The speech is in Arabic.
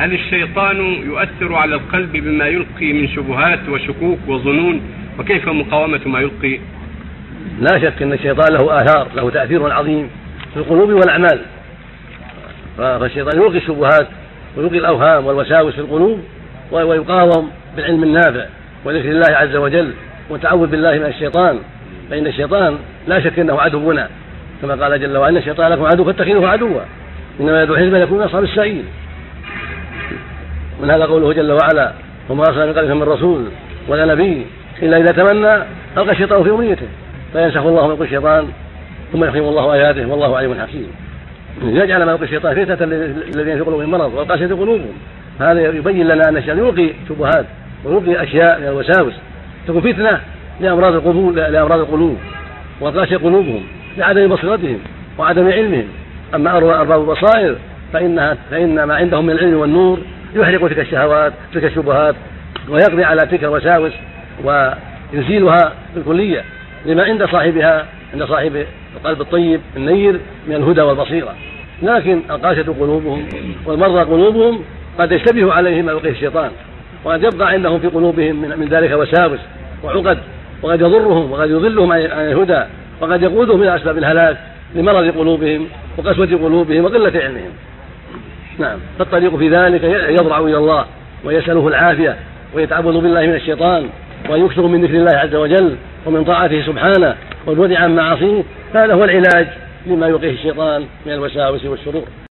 هل الشيطان يؤثر على القلب بما يلقي من شبهات وشكوك وظنون؟ وكيف مقاومة ما يلقي؟ لا شك أن الشيطان له آثار له تأثير عظيم في القلوب والأعمال. فالشيطان يلقي الشبهات ويلقي الأوهام والوساوس في القلوب ويقاوم بالعلم النافع وذكر الله عز وجل والتعوذ بالله من الشيطان. فإن الشيطان لا شك أنه عدونا كما قال جل وعلا الشيطان لكم عدو فاتخذوه عدوا. إنما يدعو حزبا يكون من أصحاب السعير. من هذا قوله جل وعلا وما أرسلنا من قبلك من رسول ولا نبي إلا إذا تمنى ألقى الشيطان في أمنيته فينسخ الله ما يلقي الشيطان ثم يحكم الله آياته والله عليم حكيم. يجعل ما يلقي الشيطان فتنة الذين في قلوبهم مرض والقاسية قلوبهم. هذا يبين لنا أن الشيطان يلقي شبهات ويلقي أشياء من الوساوس. تكون فتنة لأمراض القلوب لأمراض القلوب والقاسية قلوبهم لعدم بصيرتهم وعدم علمهم. أما أرباب البصائر فإنها فإن ما عندهم من العلم والنور يحرق تلك الشهوات تلك الشبهات ويقضي على تلك الوساوس ويزيلها بالكلية لما عند صاحبها عند صاحب القلب الطيب النير من الهدى والبصيرة. لكن القاسية قلوبهم والمرضى قلوبهم قد يشتبه عليهم ما يلقيه الشيطان وقد يبقى عندهم في قلوبهم من, من ذلك وساوس وعقد وقد يضرهم وقد يضلهم عن الهدى وقد يقودهم إلى أسباب الهلاك لمرض قلوبهم وقسوة قلوبهم وقلة علمهم. نعم. فالطريق في ذلك يضرع إلى الله ويسأله العافية ويتعوذ بالله من الشيطان ويكثر من ذكر الله عز وجل ومن طاعته سبحانه والبعد عن معاصيه هذا هو العلاج لما يلقيه الشيطان من الوساوس والشرور.